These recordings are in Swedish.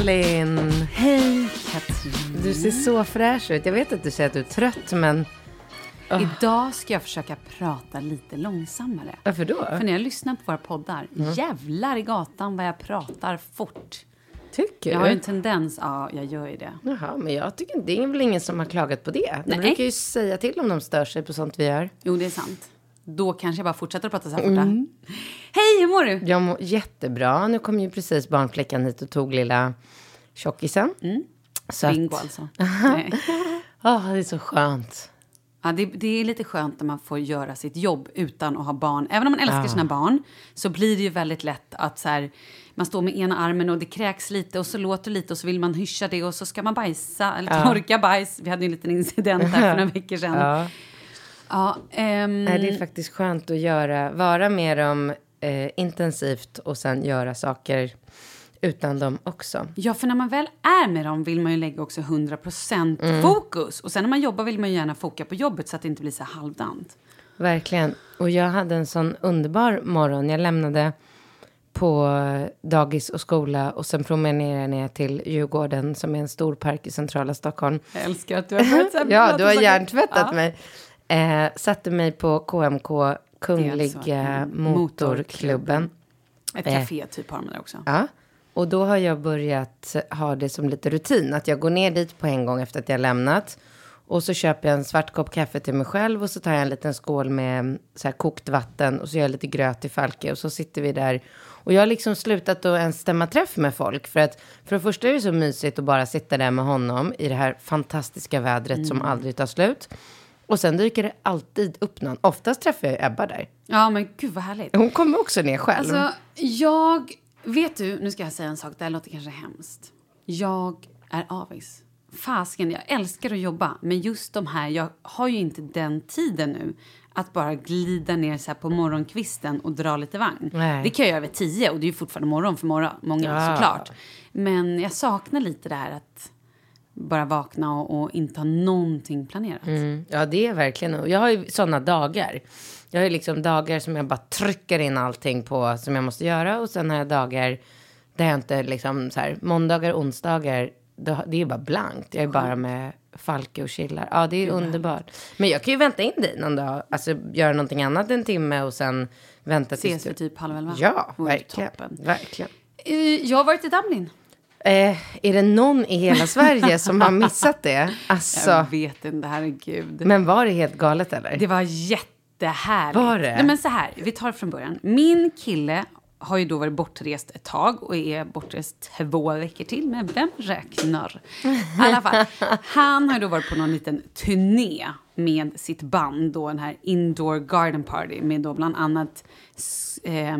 Malin! Hej Katrin! Du ser så fräsch ut. Jag vet att du säger att du är trött, men Idag ska jag försöka prata lite långsammare. varför då? För när jag lyssnar på våra poddar, Mm. jävlar i gatan vad jag pratar fort. Tycker Jag har ju du? en tendens, ja jag gör ju det. Jaha, men jag tycker det är väl ingen som har klagat på det. De Nej. brukar ju säga till om de stör sig på sånt vi gör. Jo det är sant. Då kanske jag bara fortsätter att prata så här fort. Hej, hur mår du? Jag mår jättebra. Nu kom ju precis barnflickan hit och tog lilla tjockisen. Så att- Bingo alltså. Nej. Åh, det är så skönt. Ja, det, det är lite skönt när man får göra sitt jobb utan att ha barn. Även om man älskar sina barn så blir det ju väldigt lätt att så här, man står med ena armen och det kräks lite och så låter lite och så vill man hyscha det och så ska man bajsa eller torka bajs. Vi hade ju en liten incident här för några veckor sedan. Ja. Ja, Nej, det är faktiskt skönt att göra, vara med dem eh, intensivt och sen göra saker utan dem också. ja, för när man väl är med dem vill man ju lägga också 100% Mm. fokus. Och sen när man jobbar vill man ju gärna foka på jobbet så att det inte blir så halvdant. Verkligen. Och jag hade en sån underbar morgon. Jag lämnade på dagis och skola och sen promenerar jag ner till Djurgården som är en stor park i centrala Stockholm. Jag älskar att du har börjat Ja, du har hjärntvättat Ja. mig. Eh, satte mig på KMK, Kungliga alltså en Motorklubben. Ett Eh. café typ har de där också. Ja, och då har jag börjat ha det som lite rutin. Att jag går ner dit på en gång efter att jag har lämnat. Och så köper jag en svart kopp kaffe till mig själv och så tar jag en liten skål med så här kokt vatten och så gör jag lite gröt i Falke och så sitter vi där. Och jag har liksom slutat att ens stämma träff med folk. För att för det första är det så mysigt att bara sitta där med honom i det här fantastiska vädret som aldrig tar slut. Och sen dyker det alltid upp någon. Oftast träffar jag Ebba där. Ja, men gud vad härligt. Hon kommer också ner själv. Alltså, jag... Vet du, nu ska jag säga en sak, det här låter kanske hemskt. Jag är avis. Fasken, jag älskar att jobba, men just de här, jag har ju inte den tiden nu att bara glida ner så här på morgonkvisten och dra lite vagn. Nej. Det kan jag göra vid tio och det är ju fortfarande morgon för morgon, många Ja. såklart. Men jag saknar lite det här att bara vakna och, och inte ha någonting planerat. Mm, ja, det är verkligen. Jag har ju sådana dagar. Jag har liksom dagar som jag bara trycker in allting på som jag måste göra. Och sen har jag dagar där jag inte liksom så här, måndagar, onsdagar, då, det är ju bara blankt. Jag är bara med Falke och chillar. Ja, det är underbart. Men jag kan ju vänta in dig någon dag. Alltså göra någonting annat en timme och sen vänta tills Ses för typ halv elva. Ja, verkligen. Verkligen. Eh, Jag har varit i Dublin. Eh, är det någon i hela Sverige som har missat det? Alltså, Jag vet inte, herregud. men var det helt galet eller? Det var jättehärligt. Var det? Nej, men så här, vi tar det från början. Min kille har ju då varit bortrest ett tag och är bortrest två veckor till. Men vem räknar? I alla fall, han har då varit på någon liten turné med sitt band, då den här Indoor Garden Party med då bland annat eh,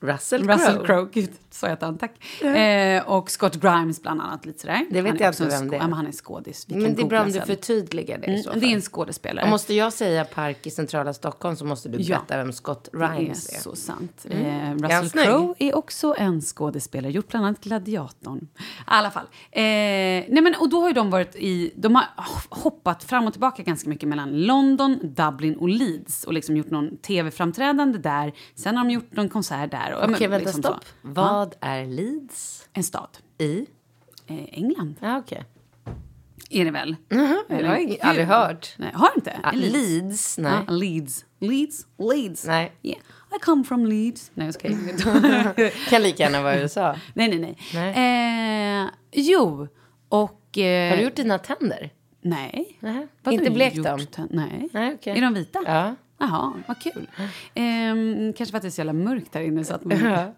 Russell Crowe. Russell Crowe, gud, sa jag han tack. Eh, och Scott Grimes bland annat, lite sådär. Det vet jag inte vem det är. Ja, men han är skådis. Vi Men det är bra om du förtydligar det Mm, det är en skådespelare. Och måste jag säga park i centrala Stockholm så måste du Ja. berätta vem Scott Det är så sant. Mm. Eh, Russell? Crowe är också en skådespelare, gjort bland annat Gladiatorn. I alla fall. Eh, nej men, och då har de varit i, de har hoppat fram och tillbaka ganska mycket mellan London, Dublin och Leeds och liksom gjort någon tv-framträdande där. Sen har de gjort någon konsert där. Och, Okej, men, vänta, liksom stopp. så. Vad är Leeds? En stad. I? Eh, England Ja, okej. är det väl? Jag har ing- aldrig hört. Nej, har inte? Ja, Leeds. Leeds? Nej. Ja, Leeds. Leeds? Leeds. Nej. Yeah. I come from Leeds. Nej, jag skojar. Kan lika gärna vara USA. Nej, nej, nej. Nej. Eh, jo, och... Eh, Har du gjort dina tänder? Nej. Inte blekt dem? Nej. Nej, okej. Är de vita? Ja. Jaha, vad kul. Ehm, kanske för att det är så jävla mörkt här inne. Så att man... Ja.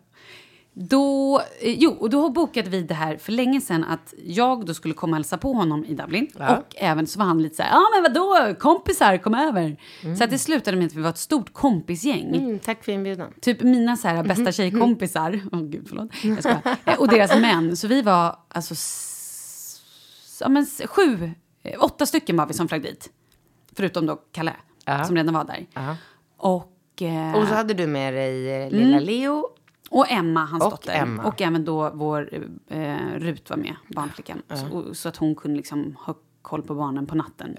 Då, eh, jo, och då bokade vi det här för länge sedan att jag då skulle komma och hälsa på honom i Dublin. Ja. Och även så var han lite så här, ja men vadå, kompisar, kom över. Så att det slutade med att vi var ett stort kompisgäng. Mm, tack för inbjudan. Typ mina så här, bästa tjejkompisar, åh gud förlåt, jag skojar. Eh, och deras män. Så vi var alltså ja, men, sju, eh, åtta stycken var vi som flög dit. Förutom då Kalle, Ja. som redan var där. Ja. Och, eh, Och så hade du med dig eh, lilla Leo. och Emma, hans Och dotter. Emma. Och även då vår eh, Rut var med, barnflickan. Så, så att hon kunde liksom ha koll på barnen på natten.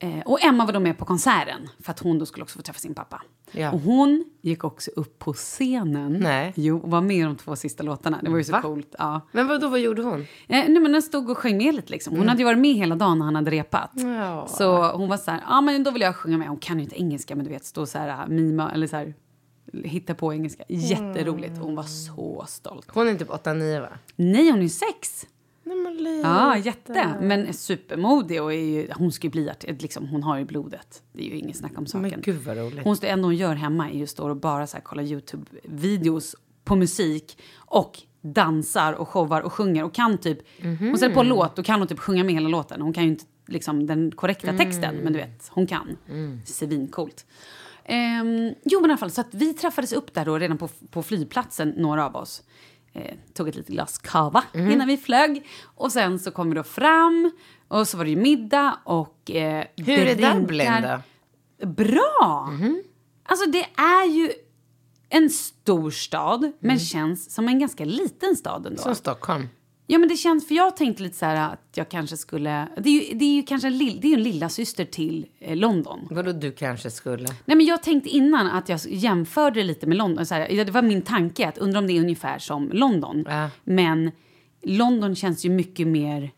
Eh, och Emma var då med på konserten för att hon då skulle också få träffa sin pappa. Ja. Och hon gick också upp på scenen. Nej. Jo, och var med i de två sista låtarna. Det var ju så Va? coolt. Ja. Men vad då vad gjorde hon? Eh, nej, men den stod och sjöng med lite liksom. Hon hade ju varit med hela dagen när han hade repat. Mm. Ja. Så hon var så här, ja men då vill jag sjunga med. Hon kan ju inte engelska men du vet stå så här mima eller så här hitta på engelska. Jätteroligt. Hon var så stolt. Hon är typ 8-9 va? Nej, hon är ju sex. Nej men Leo. Ja, jätte. Men är supermodig och är ju, hon ska ju bli artist. Liksom, hon har ju blodet. Det är ju inget snack om saken. Men gud vad roligt. Hon står ändå hon gör hemma är ju står och bara så här kollar Youtube-videos på musik och dansar och showar och sjunger och kan typ... Hon sätter på en låt och kan hon typ sjunga med hela låten. Hon kan ju inte liksom den korrekta texten, men du vet, hon kan. Svincoolt. Um, jo, men i alla fall, så att vi träffades upp där då redan på, på flygplatsen, några av oss. Eh, tog ett litet glas cava innan vi flög. Och sen så kom vi då fram och så var det ju middag och... Eh, Hur är. Dublin då? Bra! Alltså det är ju en stor stad, men känns som en ganska liten stad ändå. Som Stockholm. Ja, men det känns, för jag tänkte lite så här att jag kanske skulle, det är ju, det är ju kanske en, lill, det är ju en lilla syster till eh, London. Vadå du kanske skulle? Nej, men jag tänkte innan att jag jämförde lite med London. Så här, det var min tanke att undra om det är ungefär som London. Ja. Men London känns ju mycket mer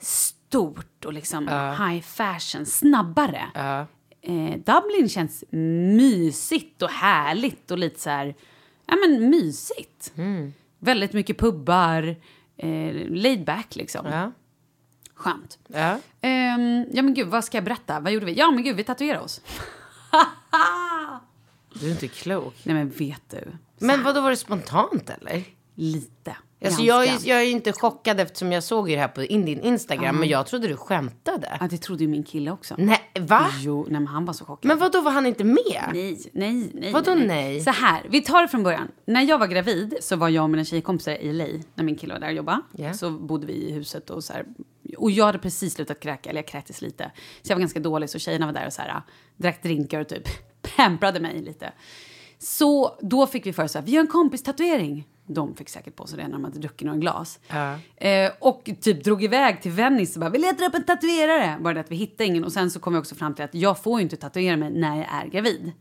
stort och liksom high fashion, snabbare. Ja. Eh, Dublin känns mysigt och härligt och lite så här, ja men mysigt. Mm. Väldigt mycket pubbar, eh, laid back liksom. Ja. Skönt. Ja. Ehm, ja men gud, vad ska jag berätta? Vad gjorde vi? Ja men gud, vi tatuerade oss. Du är inte klok. Nej men vet du? Men vad då var det spontant eller? Lite. Alltså, jag, är, jag är inte chockad eftersom jag såg ju det här på in- din Instagram. Men jag trodde du skämtade. Ja, det trodde ju min kille också. Nej, va? Jo, nej men han var så chockad. Men vad då var han inte med? Nej, nej, nej. Vadå nej? Så här, vi tar det från början. När jag var gravid så var jag och mina tjejkompisar i LA, när min kille var där och jobbade. Ja. Så bodde vi i huset och så här. Och jag hade precis slutat kräka, eller jag kräktes lite. Så jag var ganska dålig, så tjejerna var där och så här, drack drinkar och typ pamprade mig lite. Så då fick vi för oss att vi gör en kompistatuering. De fick säkert på sig det när de hade druckit några glas. Ja. Eh, och typ drog iväg till Venice och bara, vi letar upp en tatuerare. Bara det att vi hittade ingen. Och sen så kom vi också fram till att jag får ju inte tatuera mig när jag är gravid.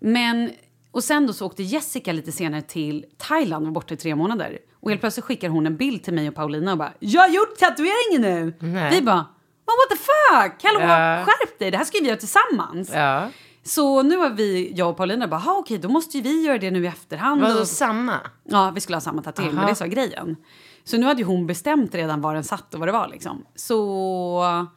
Men, och sen då så åkte Jessica lite senare till Thailand och var borta i tre månader. Och helt plötsligt skickar hon en bild till mig och Paulina och bara, jag har gjort tatueringen nu! Nej. Vi bara, "Men what the fuck? Hallå, Ja. skärp dig, det här ska vi göra tillsammans. Ja. Så nu har vi, jag och Paulina bara, "Ha, okej då måste ju vi göra det nu i efterhand. Vadå samma? Ja, vi skulle ha samma tatuering, men det sa grejen. Så nu hade ju hon bestämt redan var den satt och vad det var liksom. Så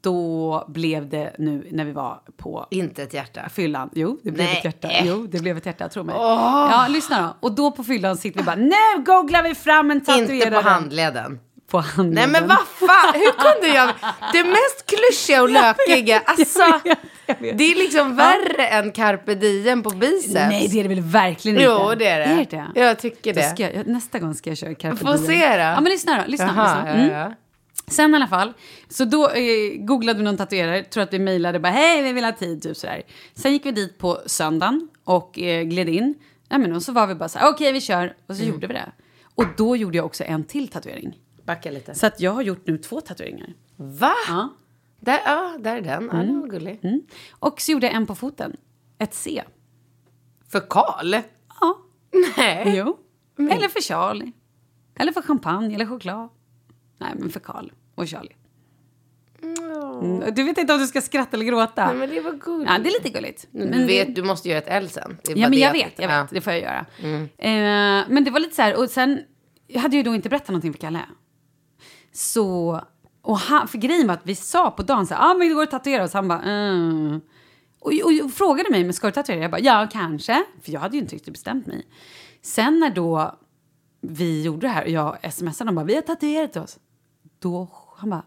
då blev det nu när vi var på Inte ett hjärta. fyllan. Jo, det blev Nej. ett hjärta. Jo, det blev ett hjärta, tro mig. Ja, lyssna då. Och då på fyllan sitter vi bara, nu googlar vi fram en tatuerare. Inte på handleden. På handleden. Nej men vad fan, hur kunde jag? Det mest klyschiga och lökiga. Alltså, vet, jag vet. det är liksom värre än carpe diem på biceps. Nej, det är det väl verkligen inte? Jo, det är det. Är det? Jag tycker det. jag, nästa gång ska jag köra carpe Få diem. se då. Ja, men lyssna då. Lyssna. Jaha, lyssna. ja, Mm. ja. Sen i alla fall, så då eh, googlade vi någon tatuerare, tror att vi mejlade bara hej vi vill ha tid, typ sådär. Sen gick vi dit på söndagen och eh, gled in. Ja, men, och så var vi bara så här, okej vi kör. Och så gjorde vi det. Och då gjorde jag också en till tatuering. Backa lite. Så att jag har gjort nu två tatueringar. Va? Ja. Där, ja, där är den. Ja, den var gullig. Mm. Och så gjorde jag en på foten. Ett C. För Karl? Ja. Nej. Jo. Eller för Charlie. Eller för champagne eller choklad. Nej, men för Karl och Charlie. Mm. Du vet inte om du ska skratta eller gråta. Nej, men det var gulligt. Ja, det är lite gulligt. Men Men du vet, du måste göra ett L sen. Ja, men jag vet, jag vet. Ja. Mm. Det får jag göra. Eh, men det var lite så här, och sen jag hade ju då inte berättat någonting för Kalle. Så, och han, för grejen var att vi sa på dagen så här, ah, men det går att tatuera oss. Han bara, mm. och, och, och frågade mig, men ska du tatuera? Jag bara, ja kanske. För jag hade ju inte riktigt bestämt mig. Sen när då vi gjorde det här och jag smsade och bara, vi har tatuerat oss. Då, han bara,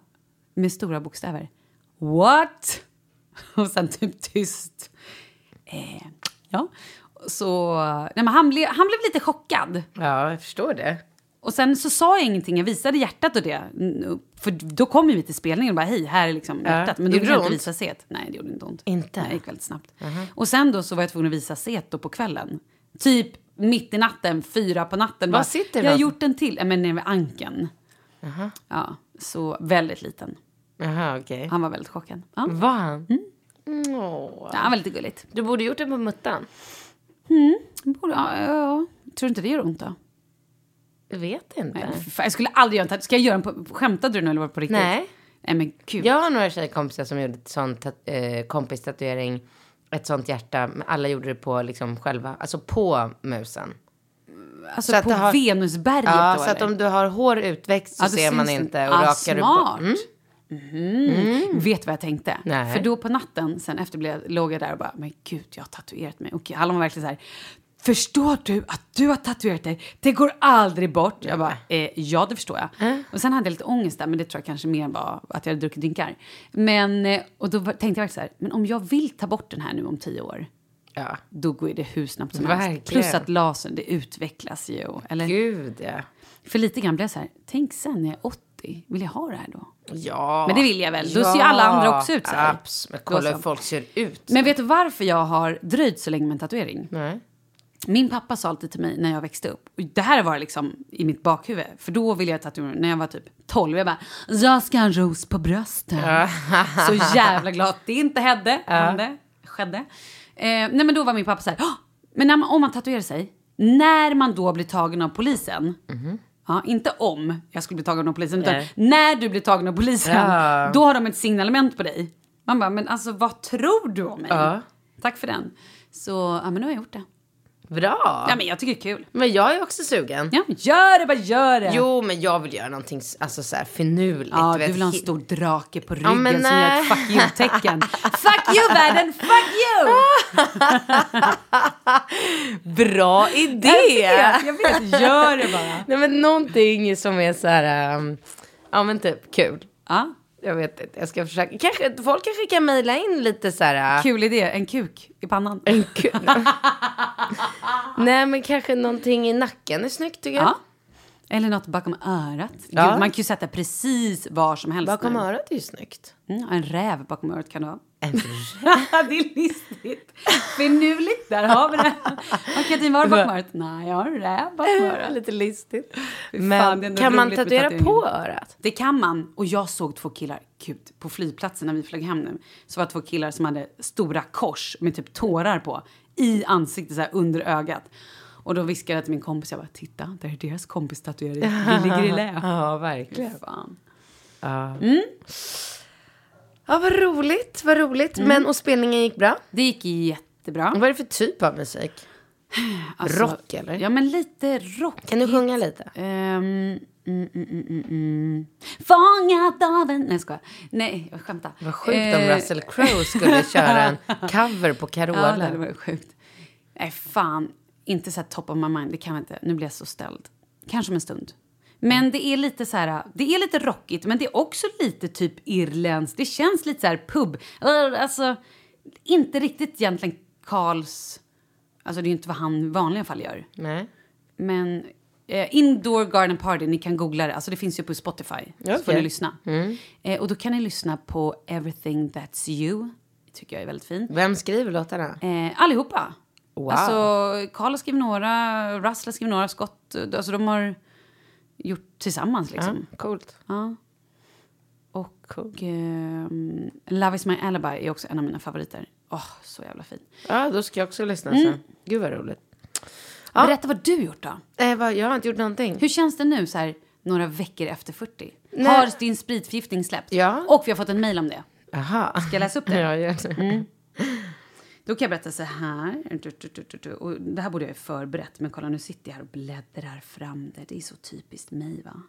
med stora bokstäver, what? Och sen typ tyst. Eh, ja. Så, nej, men han, ble, han blev lite chockad. ja, jag förstår det. Och sen så sa jag ingenting, jag visade hjärtat och det. Mm, För då kom vi till spelningen och bara hej, här är liksom hjärtat. Men då ville jag inte visa set. Nej, det gjorde inte ont. Inte? Nej, det gick väldigt snabbt. Och sen då så var jag tvungen att visa set då på kvällen. Typ mitt i natten, fyra på natten. Bara, sitter Jag har gjort en till, men nere vid ankeln. Ja, så väldigt liten. Jaha, okej. Han var väldigt chockad. Ja, Var han? Mm. Åh. ja han var lite gulligt. Du borde gjort det på muttan. Borde- Ja, ja, ja. Tror du inte det gör ont då? Jag vet inte. Nej, fan, jag skulle aldrig göra en. Ska jag göra en på... Skämtade du nu eller var det på riktigt? Nej. Nej men gud. Jag har några tjejkompisar som gjorde ett sånt eh, kompistatuering. Ett sånt hjärta. Men alla gjorde det på liksom själva. Alltså på musen. alltså så på har- Venusberget Ja, då så att om du har hår utväxt så Ja, ser man inte. Och ah, rakar du smart. på... Mm. Mhm. Vet vad jag tänkte? Nej. För då på natten, sen efter blev, låg jag där och bara, men gud, jag har tatuerat mig. Och Hallon var verkligen så här, förstår du att du har tatuerat dig? Det går aldrig bort. Jag bara, eh, ja det förstår jag. Och sen hade jag lite ångest där, men det tror jag kanske mer var att jag hade druckit drinkar. Men, eh, och då tänkte jag verkligen så här, men om jag vill ta bort den här nu om tio år, Ja. då går det hur snabbt som Verkligen. helst. Plus att lasern, det utvecklas ju. Eller? Gud, ja. För lite grann blev jag så här, tänk sen när jag är 80, vill jag ha det här då? Ja. Men det vill jag väl. Då ser ju alla andra också ut så här. Abs. Men kolla hur folk ser ut. Men vet du varför jag har dröjt så länge med en tatuering? Nej. Min pappa sa alltid till mig när jag växte upp, och det här var liksom i mitt bakhuvud, för då ville jag tatuera när jag var typ 12. Jag bara, jag ska ha en ros på bröstet. så jävla glad det inte hände. hände skedde. Eh, nej men då var min pappa så här, "Åh, men när man, om man tatuerar sig, när man då blir tagen av polisen, Ja, inte om jag skulle bli tagen av polisen, utan Nej. när du blir tagen av polisen, Ja. då har de ett signalement på dig. Man bara, men alltså vad tror du om mig? Ja. Tack för den. Så, ja men nu har jag gjort det. Bra. Ja men jag tycker det är kul. Men jag är också sugen. Ja, gör det, bara gör det. Jo, men jag vill göra någonting alltså, så här finurligt. Ja, du vet, vill ha en stor drake på ryggen men som gör nej. ett fuck you-tecken. fuck you världen, fuck you! Bra idé! Jag vet, jag vet, gör det bara. Nej, men någonting som är så här, um, ja men typ kul. Ja, Jag vet inte, jag ska försöka. Kanske, folk kanske kan mejla in lite så här. uh, kul idé, en kuk i pannan. En kul. Nej, men kanske någonting i nacken är snyggt tycker jag. Ja. Eller något bakom örat. Ja. Gud, man kan ju sätta precis var som helst. Bakom nu. örat är ju snyggt. Mm, en räv bakom örat kan du ha. Det är listigt. Finurligt, där har vi det. Och Katrin, vad har du bakom örat? Nej, jag har räv bakom örat. Lite listigt. Men fan, det kan man tatuera på örat? Det kan man. Och jag såg två killar, gud, på flygplatsen när vi flög hem nu. Så var det två killar som hade stora kors med typ tårar på. I ansiktet så här under ögat. Och då viskade jag till min kompis, jag bara, titta, där är deras kompis tatuering. Vi ligger i lä. Ja, verkligen. fan. Ja, vad roligt, vad roligt. Men och spelningen gick bra. Det gick jättebra. Vad är det för typ av musik? Alltså, Rock, eller? Ja, men lite rock. Kan du sjunga lite? Um, mm, mm, mm, mm, mm. Fångat av en... Nej, jag skojar. Nej, jag skämtar. Vad sjukt om Eh, Russell Crowe skulle köra en cover på Ja, det Carola. varit sjukt. Nej, fan. Inte så här top of my mind. Det kan jag inte. Nu blir jag så ställd. Kanske om en stund. Men det är lite så här, det är lite rockigt, men det är också lite typ irländskt. Det känns lite så här pub. Eh, Alltså, inte riktigt egentligen Karls... Alltså det är ju inte vad han i vanliga fall gör. Nej. Men eh, Indoor Garden Party, ni kan googla det. Alltså det finns ju på Spotify. Så får. Mm. ni lyssna. Eh, och då kan ni lyssna på Everything That's You. tycker jag är väldigt fin. Vem skriver låtarna? Eh, allihopa. Wow. Alltså, Carl har skrivit några, Russell har skrivit några, Scott. Alltså de har gjort tillsammans liksom. Ja, coolt. Ja. Och ehm, Love is my alibi är också en av mina favoriter. Åh, så jävla fin. Ja, då ska jag också lyssna sen. Gud vad roligt. Berätta vad du gjort då. Eh, vad, jag har inte gjort någonting. Hur känns det nu så här några veckor efter 40? Nej. Har din spritförgiftning släppt? Ja. Och vi har fått en mail om det. Aha. Ska jag läsa upp det? Ja, gör det. Då kan jag berätta så här. Och det här borde jag ha förberett, men kolla nu sitter jag här och bläddrar fram det. Det är så typiskt mig, va?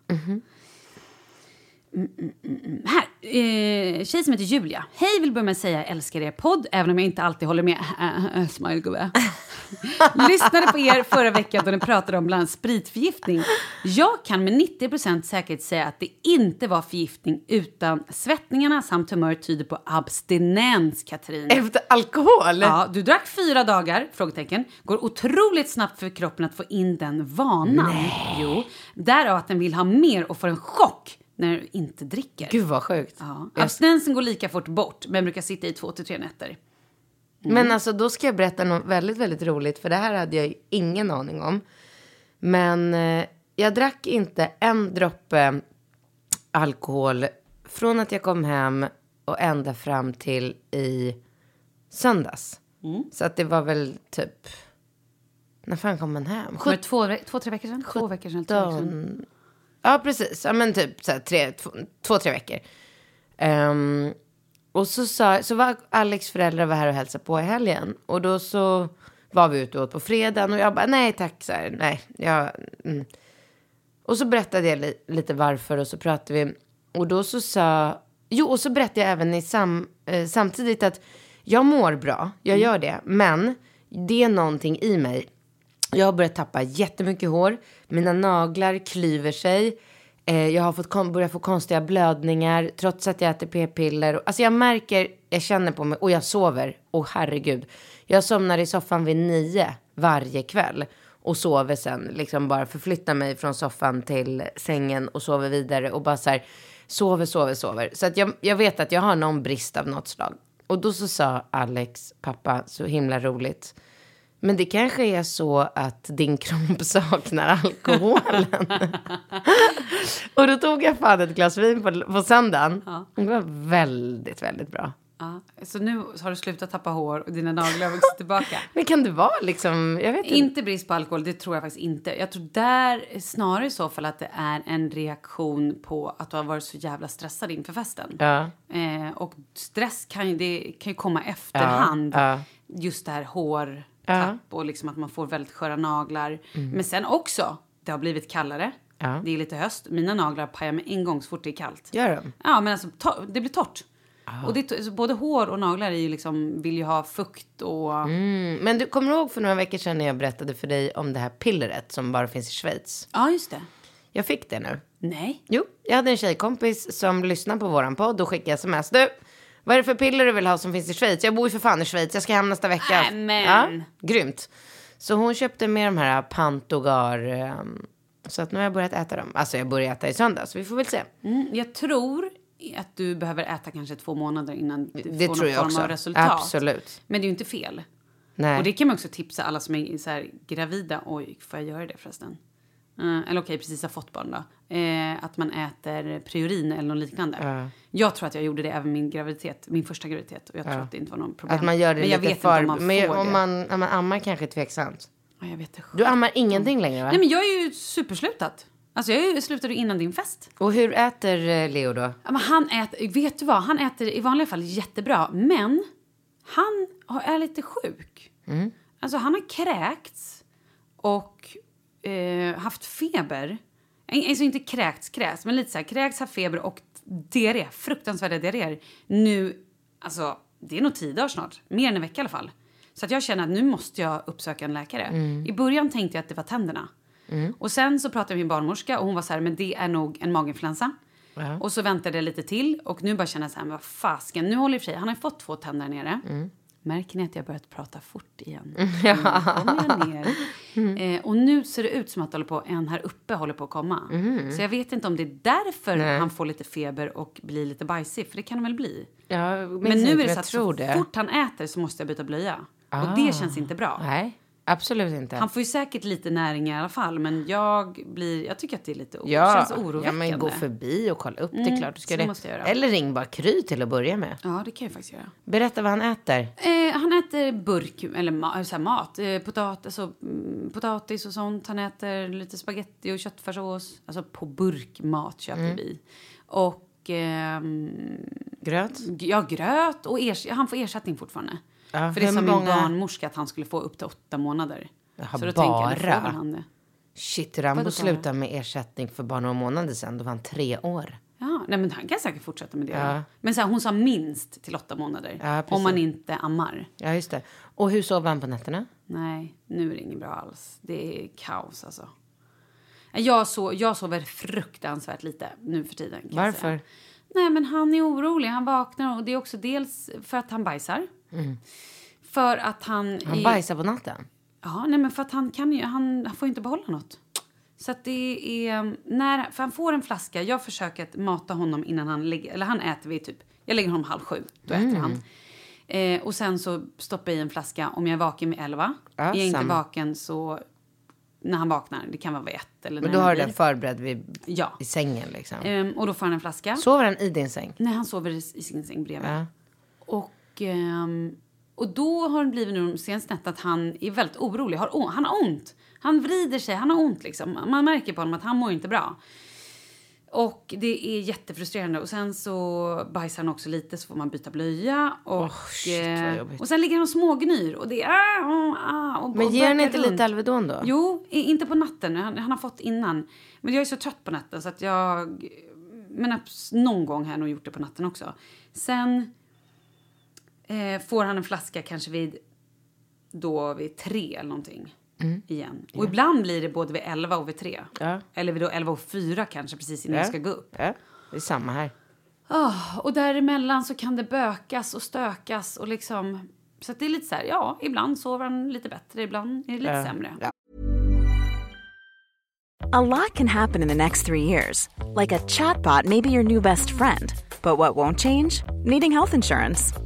Mm, mm, mm, mm. Här, eh, tjej som heter Julia. Hej, vill börja med att säga jag älskar er podd, även om jag inte alltid håller med. Smile, gubbe. Lyssnade på er förra veckan då ni pratade om bland annat spritförgiftning. Jag kan med 90% säkerhet säga att det inte var förgiftning utan svettningarna samt humör tyder på abstinens, Katrin. Efter alkohol? Ja, du drack fyra dagar? Frågetecken. Går otroligt snabbt för kroppen att få in den vanan. Jo, därav att den vill ha mer och får en chock när du inte dricker. Gud vad sjukt. Ja. Abstinensen går lika fort bort, men brukar sitta i två till tre nätter. Men alltså då ska jag berätta något väldigt, väldigt roligt. För det här hade jag ju ingen aning om. Men eh, jag drack inte en droppe alkohol från att jag kom hem och ända fram till i söndags. Så att det var väl typ... När fan kom man hem? Det två, två, tre veckor sedan? Två veckor sedan. Två veckor sedan. Ja, precis. Ja, men typ så här, tre, två, två, tre veckor. Ehm, och så, sa, så var Alex föräldrar var här och hälsade på i helgen. Och då så var vi ute och åt på fredagen. Och jag bara, nej tack, så här, nej. Jag, mm. Och så berättade jag li, lite varför och så pratade vi. Och då så sa, jo och så berättade jag även i sam, eh, samtidigt att jag mår bra, jag gör det. Men det är någonting i mig jag har börjat tappa jättemycket hår. Mina naglar klyver sig. Eh, jag har fått börjat få konstiga blödningar trots att jag äter p-piller. Alltså jag märker, jag känner på mig och jag sover. Och herregud. Jag somnar i soffan vid nio varje kväll. Och sover sen, liksom bara förflyttar mig från soffan till sängen och sover vidare. Och bara så här, sover, sover, sover. Så att jag, jag vet att jag har någon brist av något slag. Och då så sa Alex, pappa, så himla roligt men det kanske är så att din kropp saknar alkoholen. och då tog jag fan ett glas vin på, på söndagen. Det var väldigt, väldigt bra. Ja. Så nu har du slutat tappa hår och dina naglar har vuxit tillbaka. Men kan det vara liksom, jag vet inte. Inte brist på alkohol, det tror jag faktiskt inte. Jag tror där snarare i så fall att det är en reaktion på att du har varit så jävla stressad inför festen. Ja. Eh, och stress kan ju, det kan ju komma efterhand. ja. Just det här hårtapp och liksom att man får väldigt sköra naglar. Men sen också, det har blivit kallare. Ja. Det är lite höst. Mina naglar pajar med en gång så fort det är kallt. Gör de? Ja, men alltså det blir torrt. Och det, både hår och naglar är ju liksom, vill ju ha fukt och... Mm. Men du kommer ihåg för några veckor sedan när jag berättade för dig om det här pillret som bara finns i Schweiz? Ja, just det. Jag fick det nu. Nej. Jo, jag hade en tjejkompis som lyssnade på våran podd och skickade sms. Du, vad är det för piller du vill ha som finns i Schweiz? Jag bor ju för fan i Schweiz, jag ska hem nästa vecka. Ja, grymt. Så hon köpte med de här Pantogar. ehm, Så att nu har jag börjat äta dem. Alltså jag börjar äta i söndag, så vi får väl se. Mm, jag tror att du behöver äta kanske två månader innan du Det får någon form också. av resultat. Absolut. Men det är ju inte fel. Nej. Och det kan man också tipsa alla som är så gravida. Oj, får jag göra det förresten? Eh, eller okej, precis har fått barn då. Eh, att man äter Priorin eller något liknande. Jag tror att jag gjorde det även min graviditet, min första graviditet. Och jag tror att det inte var någon problem. Att man gör det Men jag lite vet för... inte om man men får om det. man, om man ammar kanske är tveksamt. Ja, jag vet det själv. Du ammar ingenting längre va? Nej, men jag är ju superslutat. Alltså jag slutade innan din fest. Och hur äter eh, Leo då? Ja, men han äter, vet du vad, han äter i vanliga fall jättebra. Men han är lite sjuk. Alltså han har kräkts och eh, haft feber. Alltså inte kräkts, kräkts, men lite så här kräkts, haft feber och diarré. Fruktansvärda diarréer. Nu, alltså det är nog tio dagar snart. Mer än en vecka i alla fall. Så att jag känner att nu måste jag uppsöka en läkare. I början tänkte jag att det var tänderna. Och sen så pratade jag med min barnmorska och hon var så här, men det är nog en maginfluensa. Och så väntade jag lite till och nu bara känner jag så här, men vad fasken, nu håller i och för sig, han har fått två tänder nere. Märker ni att jag har börjat prata fort igen? Ja. Nu kommer ner. Eh, och nu ser det ut som att håller på, en här uppe håller på att komma. Så jag vet inte om det är därför han får lite feber och blir lite bajsig, för det kan han väl bli. Minns Men nu inte, är det så att så det. fort han äter så måste jag byta blöja. Och det känns inte bra. Nej, absolut inte. Han får ju säkert lite näring i alla fall, men jag blir, jag tycker att det är lite o- ja, känns ja, oroväckande. men gå förbi och kolla upp. Det är klart du ska så det måste jag göra. Eller ring bara Kry till att börja med. Ja, det kan jag faktiskt göra. Berätta vad han äter. Eh, han äter burk, eller ma- så här mat. Eh, potat, alltså, mm, potatis och sånt. Han äter lite spaghetti och köttfärssås. Alltså på burk mat köper Mm. vi. Och ehm, Gröt? ja, gröt och ers- han får ersättning fortfarande. Ja, För det sa min många- barnmorska att han skulle få upp till åtta månader. Jaha, så då tänker jag, bara? han det. Shit, Rambo bara? slutade med ersättning för bara några månader sedan. Då var han tre år. Ja, nej, men han kan säkert fortsätta med det. Ja. Men så här, hon sa minst till åtta månader. Ja, om man inte ammar. Ja, just det. Och hur sover han på nätterna? Nej, nu är det inget bra alls. Det är kaos alltså. Jag, so jag sover fruktansvärt lite nu för tiden. Varför? Nej, men han är orolig. Han vaknar och det är också dels för att han bajsar. För att han... Mm. Han är- bajsar på natten? Ja, nej men för att han kan ju, han, han får ju inte behålla något. Så att det är, när, för han får en flaska, jag försöker att mata honom innan han lägger, eller han äter vid typ, jag lägger honom halv sju, då Mm. äter han. Eh, och sen så stoppar jag i en flaska om jag är vaken vid elva. Ja, är jag inte vaken så, när han vaknar, det kan vara vid ett eller Men då har du den förberedd vid, Ja. i sängen liksom? Ehm, och då får han en flaska. Sover han i din säng? Nej, han sover i, i sin säng bredvid. Ja. Och, och då har det blivit nu de senaste nätterna att han är väldigt orolig. Har, han har ont. Han vrider sig, han har ont liksom. Man märker på honom att han mår inte bra. Och det är jättefrustrerande. Och sen så bajsar han också lite så får man byta blöja. Och, shit, vad eh, och sen ligger han och smågnyr. Och det är... Ah, ah, och, Men och ger han inte runt. lite Alvedon då? Jo, inte på natten. Han, han har fått innan. Men jag är så trött på natten så att jag... Men någon gång har jag nog gjort det på natten också. Sen eh, får han en flaska kanske vid, då vid tre eller någonting. Igen. Och ibland blir det både vid elva och vid tre. Ja. Eller vid då elva och fyra kanske precis innan jag ska gå upp. Ja, det är samma här. Ah, och däremellan så kan det bökas och stökas och liksom... Så att det är lite så här, ja, ibland sover han lite bättre, ibland är det lite sämre. A lot can happen in the next three years. Like a chatbot may be your new best friend. But what won't change? Needing health insurance.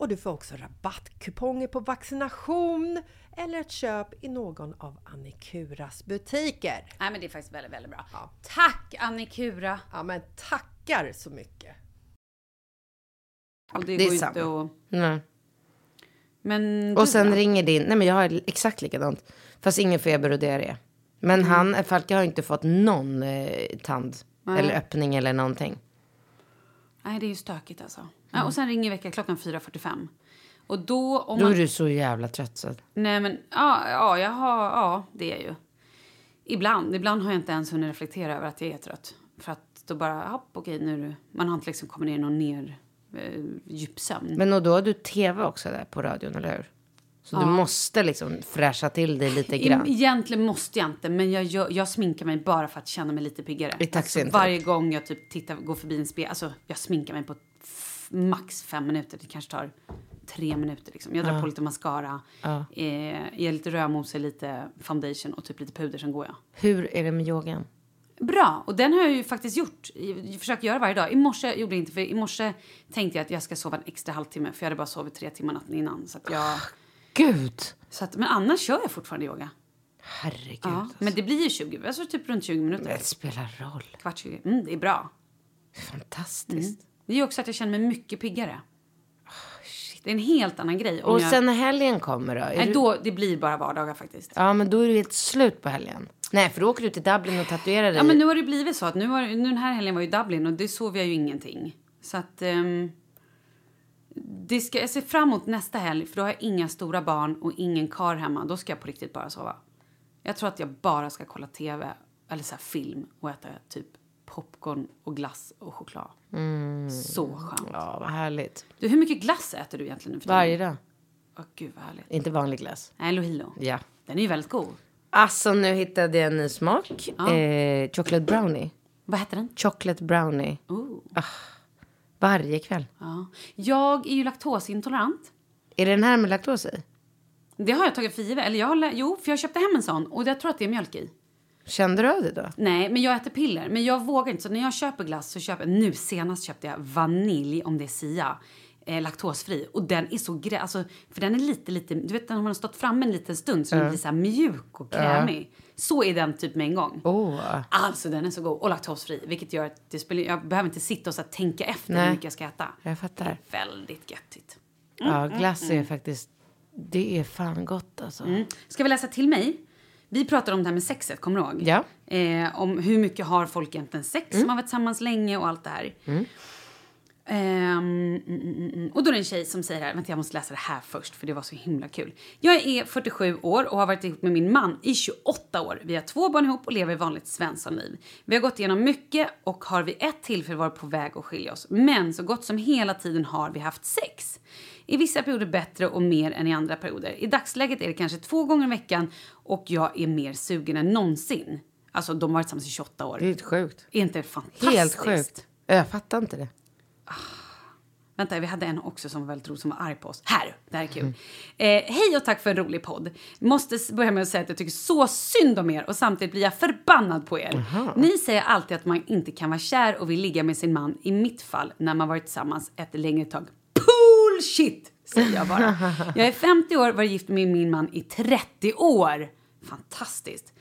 och du får också rabattkuponger på vaccination eller ett köp i någon av Annikuras butiker. Nej men det är faktiskt väldigt, väldigt bra. Ja. Tack Annikura! Ja men tackar så mycket! Och det, Det är går ju samma. inte att... Nej. Men Och sen då? ringer din, nej men jag har exakt likadant. Fast ingen feber och diarré. Men han, Falke har inte fått någon eh, tand. Eller öppning eller någonting. Nej det är ju stökigt alltså. Ja, och sen ringer väckarklockan 4.45. Och då om Då man... är du så jävla trött så Nej men ja, ja, jag har, ja det är jag ju. Ibland, ibland har jag inte ens hunnit reflektera över att jag är trött. För att då bara, hopp okej nu är du, man har inte liksom kommit ner i någon ner eh, djupsömn. Men och då har du tv också där på radion, eller hur? Så du måste liksom fräscha till dig lite grann. Egentligen måste jag inte, men jag, gör, jag sminkar mig bara för att känna mig lite piggare. I taxin, Alltså, varje gång jag typ tittar, går förbi en spel, alltså jag sminkar mig på max fem minuter. Det kanske tar tre minuter. Liksom. Jag drar på lite mascara, eh, ger lite rödmousse, lite foundation och typ lite puder, sen går jag. Hur är det med yogan? Bra, och den har jag ju faktiskt gjort. Jag försöker göra varje dag. I morse gjorde jag inte, för i morse tänkte jag att jag ska sova en extra halvtimme, för jag hade bara sovit tre timmar natten innan. Så jag, Gud! så att, men annars kör jag fortfarande yoga. Herregud. Ja, alltså. men det blir ju 20, alltså typ runt 20 minuter. Det spelar roll. Kvart 20. Mm, det är bra. Fantastiskt. Det är också att jag känner mig mycket piggare. Det är en helt annan grej. Och jag, sen när helgen kommer då? Nej, du- då, det blir bara vardagar faktiskt. Ja, men då är du helt slut på helgen. Nej, för då åker du till Dublin och tatuerar dig. Ja, men nu har det blivit så att nu, har, nu den här helgen var ju Dublin och det sov jag ju ingenting. Så att... ehm, det ska, jag ser fram emot nästa helg för då har jag inga stora barn och ingen kar hemma. Då ska jag på riktigt bara sova. Jag tror att jag bara ska kolla tv eller så film och äta typ popcorn och glass och choklad. Så skönt. Ja, vad härligt. Du, hur mycket glass äter du egentligen nu för? Varje dag. Åh, gud vad härligt. Inte vanlig glass. Nej, Lohilo. Ja. Den är ju väldigt god. Alltså, nu hittade jag en ny smak. Eh, chocolate brownie. Vad heter den? Chocolate brownie. Oh. Varje kväll. Ja. Jag är ju laktosintolerant. Är det den här med laktos i? Det har jag tagit för givet. Eller jag har, jo, för jag köpte hem en sån och jag tror att det är mjölk i. Kände du av det då? Nej, men jag äter piller. Men jag vågar inte. Så när jag köper glass så köper Nu senast köpte jag vanilj, om det är Sia. Eh, laktosfri. Och den är så grä... Alltså, för den är lite, lite... Du vet när man har stått framme en liten stund så den blir så mjuk och krämig. Så är den typ med en gång. Åh. Alltså den är så god. Och laktosfri. Vilket gör att det spelar, jag behöver inte sitta och så tänka efter Nej. hur mycket jag ska äta. Jag fattar. Det är väldigt göttigt. Ja, glass är faktiskt... Det är fan gott alltså. Mm. Ska vi läsa till mig? Vi pratade om det här med sexet, kommer du ihåg? Ja. Eh, om hur mycket har folk egentligen sex som har varit tillsammans länge och allt det här. Ehm, mm, mm, mm. Och då är det en tjej som säger här, vänta jag måste läsa det här först för det var så himla kul. Jag är 47 år och har varit ihop med min man i 28 år. Vi har två barn ihop och lever vanligt svenssonliv. Vi har gått igenom mycket och har vid ett tillfälle varit på väg att skilja oss. Men så gott som hela tiden har vi haft sex. I vissa perioder bättre och mer än i andra perioder. I dagsläget är det kanske två gånger i veckan och jag är mer sugen än någonsin. Alltså de har varit tillsammans i 28 år. Det är helt sjukt. Är inte fantastiskt? Helt sjukt. Jag fattar inte det. Vänta, vi hade en också som var väldigt rolig som var arg på oss. Här, det här är kul. Eh, hej och tack för en rolig podd. Måste börja med att säga att jag tycker så synd om er och samtidigt blir jag förbannad på er. Ni säger alltid att man inte kan vara kär och vill ligga med sin man. I mitt fall, när man varit tillsammans ett längre tag. Bullshit! Säger jag bara. Jag är 50 år, varit gift med min man i 30 år. Fantastiskt.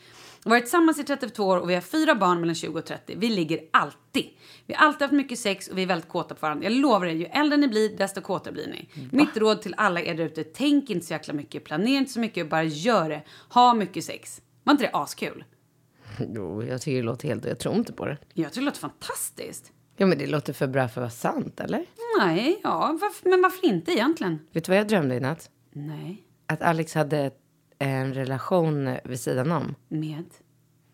Varit tillsammans i 32 år och vi har fyra barn mellan 20 och 30. Vi ligger alltid. Vi har alltid haft mycket sex och vi är väldigt kåta på varandra. Jag lovar er, ju äldre ni blir, desto kåtare blir ni. Mitt råd till alla er där ute, tänk inte så jäkla mycket, planera inte så mycket, bara gör det. Ha mycket sex. Var inte det askul? Jo, jag tycker det låter helt... Jag tror inte på det. Jag tycker det låter fantastiskt. Ja, men det låter för bra för att vara sant, eller? Nej, ja, varför, men varför inte egentligen? Vet du vad jag drömde i natt? Nej, Att Alex hade en relation vid sidan om. med?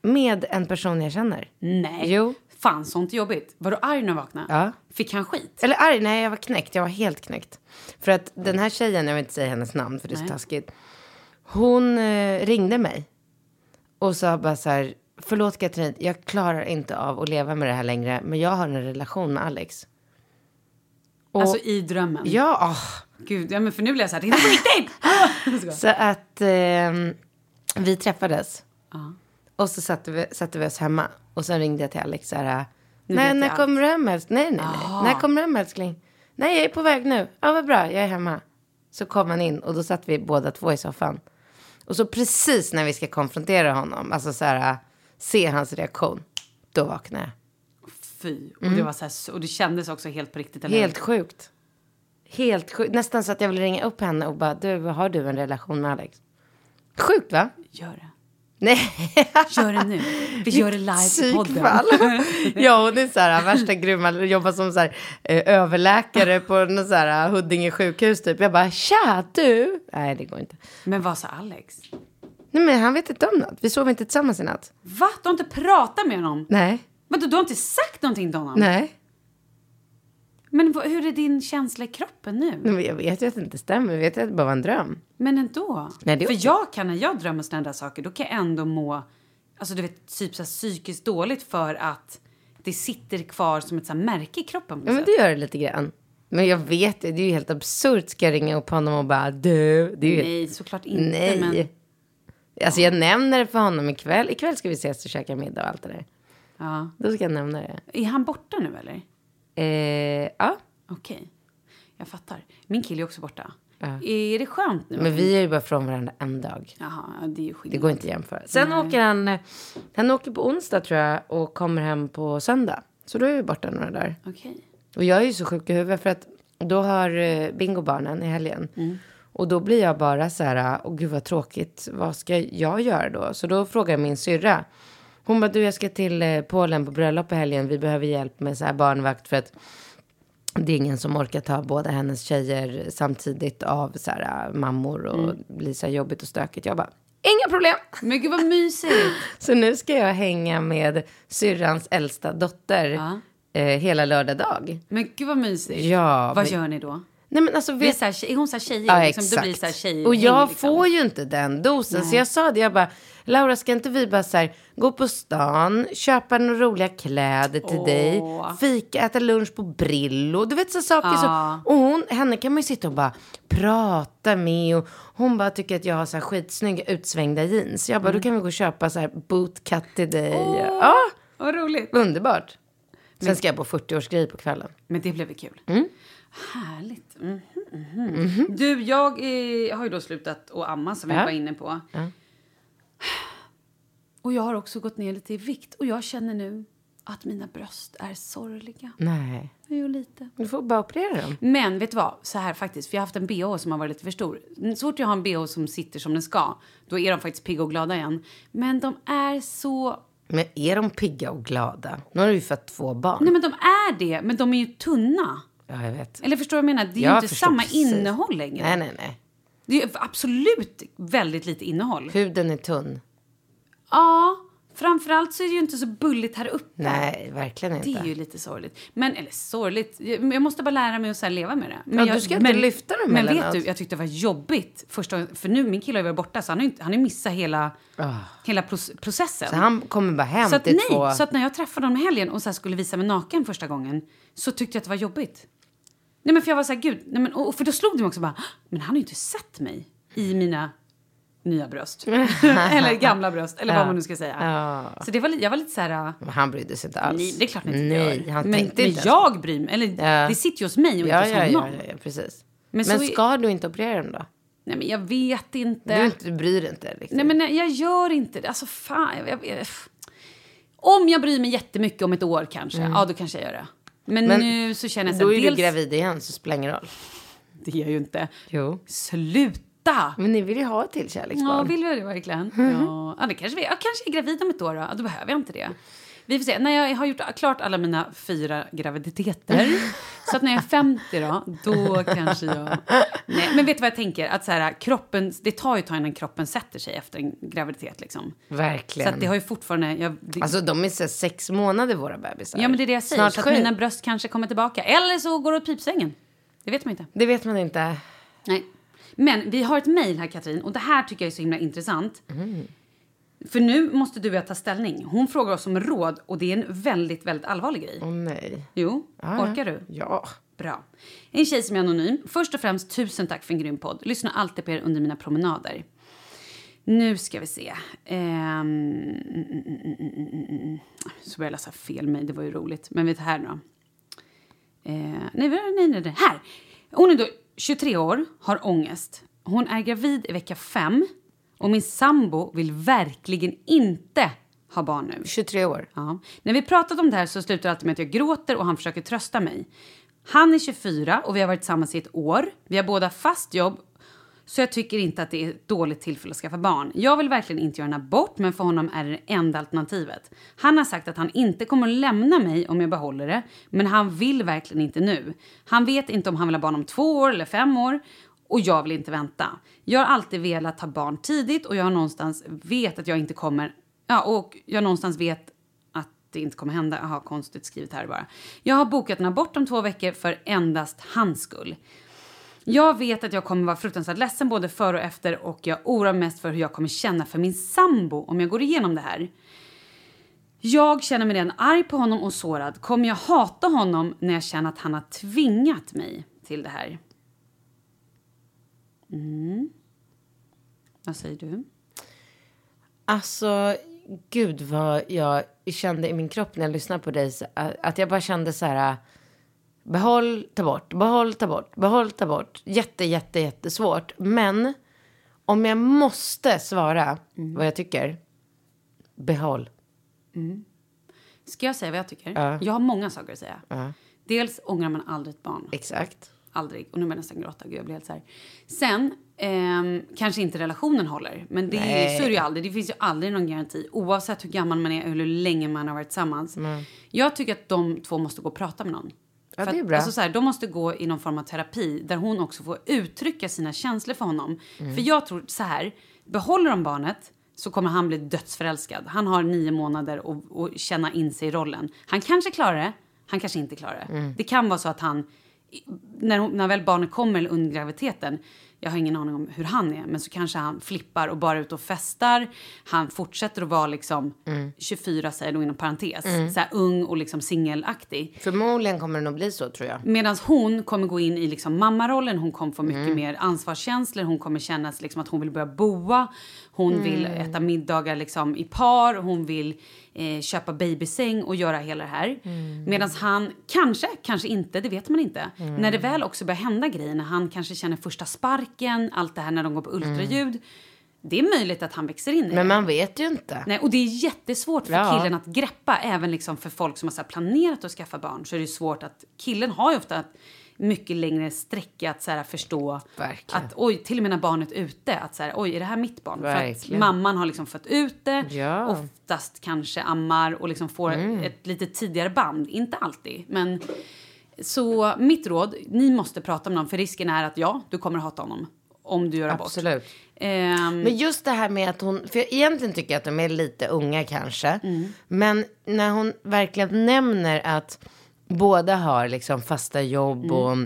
Med en person jag känner. Nej. Jo. Fan, sånt jobbigt. Var du arg när du vaknade? Ja. Fick han skit? Eller arg, nej jag var knäckt. Jag var helt knäckt. För att den här tjejen, jag vill inte säga hennes namn för det är så Nej. taskigt. Hon eh, ringde mig. Och sa bara så här, förlåt Katrin, jag klarar inte av att leva med det här längre. Men jag har en relation med Alex. Och, Alltså i drömmen? Ja, ah. Gud, ja, men för nu blir jag så här, det är på riktigt! Så att ehm, vi träffades. Ja. Och så satte vi, satte vi oss hemma. Och sen ringde jag till Alex så här. När jag kommer du hem älskling? Nej, nej, nej. När kommer du hem älskling? Nej, jag är på väg nu. Ja, vad bra, jag är hemma. Så kom han in och då satt vi båda två i soffan. Och så precis när vi ska konfrontera honom, alltså så här, se hans reaktion, då vaknade jag. Fy. Och, det var så här, och det kändes också helt på riktigt, eller Mm. Helt sjukt. Helt sjukt. Nästan så att jag vill ringa upp henne och bara, du, har du en relation med Alex? Sjukt va? Gör det. Nej. Gör det nu. Vi gör det live i podden. Ja, hon är så här värsta grymma, jobbar som så här, eh, överläkare på någon så här Huddinge sjukhus typ. Jag bara, tja du. Nej, det går inte. Men vad sa Alex? Nej, men han vet inte om något. Vi sov inte tillsammans i natt. Va? Du har inte pratat med honom? Nej, Vadå, du har inte sagt någonting till honom? nej. Men hur är din känsla i kroppen nu? Nej, men jag vet ju att det inte stämmer. Jag vet ju att det bara var en dröm. Men ändå. Nej, det är För jag kan, när jag drömmer sådana där saker, då kan jag ändå må, alltså du vet, typ så här psykiskt dåligt för att det sitter kvar som ett så här märke i kroppen Ja, men sätt. det gör det lite grann. Men jag vet det är ju helt absurt. Ska jag ringa upp honom och bara du? Det är ju Nej, såklart inte. Nej. Men, Alltså jag nämner det för honom ikväll. Ikväll ska vi ses och käka middag och allt det där. ja. Då ska jag nämna det. Är han borta nu eller? Eh, ja, Okej, jag fattar. Min kille är också borta. Är det skönt nu? men vi är ju bara från varandra en dag. Jaha, ja, det är ju Det går inte att jämföra. Sen åker han, han åker på onsdag tror jag och kommer hem på söndag. Så då är vi borta några dagar. Okej. Och jag är ju så sjuk i huvudet för att då har eh, Bingo barnen i helgen. Mm. Och då blir jag bara så här, åh gud vad tråkigt, vad ska jag göra då? Så då frågar jag min syrra. Hon bara, du jag ska till eh, Polen på bröllop i helgen, vi behöver hjälp med så här barnvakt för att det är ingen som orkar ta båda hennes tjejer samtidigt av så här, mammor och Mm. blir så här jobbigt och stökigt. Jag bara, inga problem! Men gud vad mysigt. Så nu ska jag hänga med syrrans äldsta dotter Ja. eh, hela lördag dag. Men gud vad mysigt. Ja, Vad men- gör ni då? Nej men alltså Det är vet så här, är hon så här tjejig? Ja, liksom, exakt. Då blir det så här tjej och jag liksom. får ju inte den dosen. Så jag sa det, jag bara, Laura ska inte vi bara så här, gå på stan, köpa några roliga kläder till Åh. dig, fika, äta lunch på Brillo, du vet så saker Ja. så. Och hon, henne kan man ju sitta och bara prata med och hon bara tycker att jag har så här skitsnygga utsvängda jeans. Jag bara, Mm. då kan vi gå och köpa så här bootcut till dig. Ja, Vad roligt. underbart. Sen ska jag på 40-årsgrej på kvällen. Men det blev väl kul? Mm. Härligt. Mhm, mhm. Du, jag eh, har ju då slutat att amma som vi var inne på. Och jag har också gått ner lite i vikt. Och jag känner nu att mina bröst är sorgliga. Nej, Jo, lite. du får bara operera dem. Men vet du vad? Så här faktiskt. För jag har haft en bh som har varit lite för stor. Så fort jag har en bh som sitter som den ska, då är de faktiskt pigga och glada igen. Men de är så... Men är de pigga och glada? Nu har du ju fått två barn. Nej men de är det, men de är ju tunna. Ja, jag vet. Eller förstår du vad jag menar? Det är Jag ju inte samma precis. innehåll längre. Nej, nej, nej. Det är absolut väldigt lite innehåll. Huden är tunn. Ja, framförallt så är det ju inte så bulligt här uppe. Nej, verkligen inte. Det är ju lite sorgligt. Men, eller sorgligt, jag måste bara lära mig att så leva med det. Men Ja, jag, du ska inte lyfta dem Men vet något. du, jag tyckte det var jobbigt första För nu, min kille har varit borta så han har ju han missat hela, hela proce- processen. Så han kommer bara hem så att, till nej, två... så att när jag träffade honom i helgen och så skulle visa mig naken första gången så tyckte jag att det var jobbigt. Nej men för jag var så här, gud, nej men, och, för då slog det mig också bara, "Ah, men han har ju inte sett mig i mina nya bröst. eller gamla bröst, eller vad man nu ska säga. Ja. Så det var, jag var lite så här, Men Han brydde sig inte alls. nej det är klart han inte Nej, gör. han men tänkte men inte jag bryr mig, eller Ja. det sitter ju hos mig och Ja, inte ja, hos ja, honom. ja, ja, precis. Men Men, så är- ska du inte operera dem då? Nej men jag vet inte. Du, inte, du bryr dig inte riktigt? Nej men nej, jag gör inte det. Alltså fan. Jag, jag, jag, om jag bryr mig jättemycket om ett år kanske, ja då kanske jag gör det. Men, Mm. Men nu så känner jag så Då är dels, du gravid igen så spelar ingen roll. Det gör ju inte. Jo. Sluta! Men ni vill ju ha ett till Ja, kärleksbarn. vill jag det verkligen? Ja, ja det kanske vi Jag kanske är gravid om ett år då. Ja, då behöver jag inte det. Vi får se. När jag har gjort klart alla mina fyra graviditeter, så att när jag är 50 då, då kanske jag... Nej, men vet du vad jag tänker? Att så här, kroppen, det tar ju ett tag innan kroppen sätter sig efter en graviditet. Liksom. Så Verkligen. att det har ju fortfarande... Jag, det, Alltså de är så sex månader våra bebisar. ja, men det är det jag säger. Snart så att sju. mina bröst kanske kommer tillbaka. Eller så går det åt pipsvängen. Det vet man inte. Det vet man inte. Nej. Men vi har ett mejl här, Katrin, och det här tycker jag är så himla intressant. För nu måste du och jag ta ställning. Hon frågar oss om råd och det är en väldigt, väldigt allvarlig grej. Åh nej. Jo, ja. orkar du? Ja. Bra. En tjej som är anonym. Först och främst, tusen tack för en grym podd. Lyssnar alltid på er under mina promenader. Nu ska vi se. Ehm, mm. Så började jag läsa fel mejl, det var ju roligt. Men vet här då. Eh, nej, nej, nej, nej, här. Hon är då 23 år, har ångest. Hon är gravid i vecka 5 och min sambo vill verkligen inte ha barn nu. 23 år. Ja. När vi pratat om det här så slutar det alltid med att jag gråter och han försöker trösta mig. Han är 24 och vi har varit tillsammans i ett år. Vi har båda fast jobb. Så jag tycker inte att det är ett dåligt tillfälle att skaffa barn. Jag vill verkligen inte göra en abort, men för honom är det det enda alternativet. Han har sagt att han inte kommer att lämna mig om jag behåller det, men han vill verkligen inte nu. Han vet inte om han vill ha barn om två år eller fem år. Och jag vill inte vänta. Jag har alltid velat ha barn tidigt och jag har någonstans vet att jag inte kommer... Ja, och jag någonstans vet att det inte kommer hända. Jaha, konstigt skrivet här bara. Jag har bokat en abort om två veckor för endast hans skull. Jag vet att jag kommer vara fruktansvärt ledsen både före och efter och jag oroar mig mest för hur jag kommer känna för min sambo om jag går igenom det här. Jag känner mig redan arg på honom och sårad. Kommer jag hata honom när jag känner att han har tvingat mig till det här? Mm. Vad säger du? Alltså, gud vad jag kände i min kropp när jag lyssnade på dig. Att jag bara kände så här. Behåll, ta bort, behåll, ta bort, behåll, ta bort. Jätte, jätte, jättesvårt. Men om jag måste svara vad jag tycker. Behåll. Ska jag säga vad jag tycker? Ja. Jag har många saker att säga. Ja. Dels ångrar man aldrig ett barn. Exakt. Aldrig. Och nu börjar jag nästan gråta. Gud, jag blir helt så här. Sen, ehm, kanske inte relationen håller. Men det, Nej. så är det ju aldrig. Det finns ju aldrig någon garanti. Oavsett hur gammal man är eller hur länge man har varit tillsammans. Jag tycker att de två måste gå och prata med någon. Ja, det är att, bra. Alltså så här, de måste gå i någon form av terapi där hon också får uttrycka sina känslor för honom. Mm. För jag tror så här, behåller de barnet så kommer han bli dödsförälskad. Han har nio månader att att känna in sig i rollen. Han kanske klarar det, han kanske inte klarar det. Mm. Det kan vara så att han, när, hon- när väl barnet kommer under graviditeten, jag har ingen aning om hur han är, men så kanske han flippar och bara ute och festar. Han fortsätter att vara liksom Mm. 24, säger då inom parentes, så här ung och liksom singelaktig. Förmodligen kommer det nog bli så tror jag. Medan hon kommer gå in i liksom mammarollen, hon kommer få mycket Mm. mer ansvarskänslor, hon kommer känna liksom att hon vill börja boa, hon Mm. vill äta middagar liksom i par, hon vill eh, köpa babysäng och göra hela det här. Mm. Medan han, kanske, kanske inte, det vet man inte. När det väl också börjar hända grejer, när han kanske känner första sparken, allt det här när de går på ultraljud. Det är möjligt att han växer in i det. Mm. Men man vet ju inte. Nej, och det är jättesvårt för Ja. killen att greppa. Även liksom för folk som har planerat att skaffa barn så är det svårt att... Killen har ju ofta mycket längre sträcka att så här förstå Verkligen. att oj, till och med när barnet är ute, att så här, oj, är det här mitt barn? För att Verkligen. mamman har liksom fött ut det, Ja. Mm. oftast kanske ammar och liksom får ett lite tidigare band. Inte alltid, men så mitt råd, ni måste prata med någon för risken är att ja, du kommer hata honom om du gör abort. Absolut. Ehm, Men just det här med att hon, för jag egentligen tycker jag att de är lite unga kanske. Mm. Men när hon verkligen nämner att båda har liksom fasta jobb Mm. och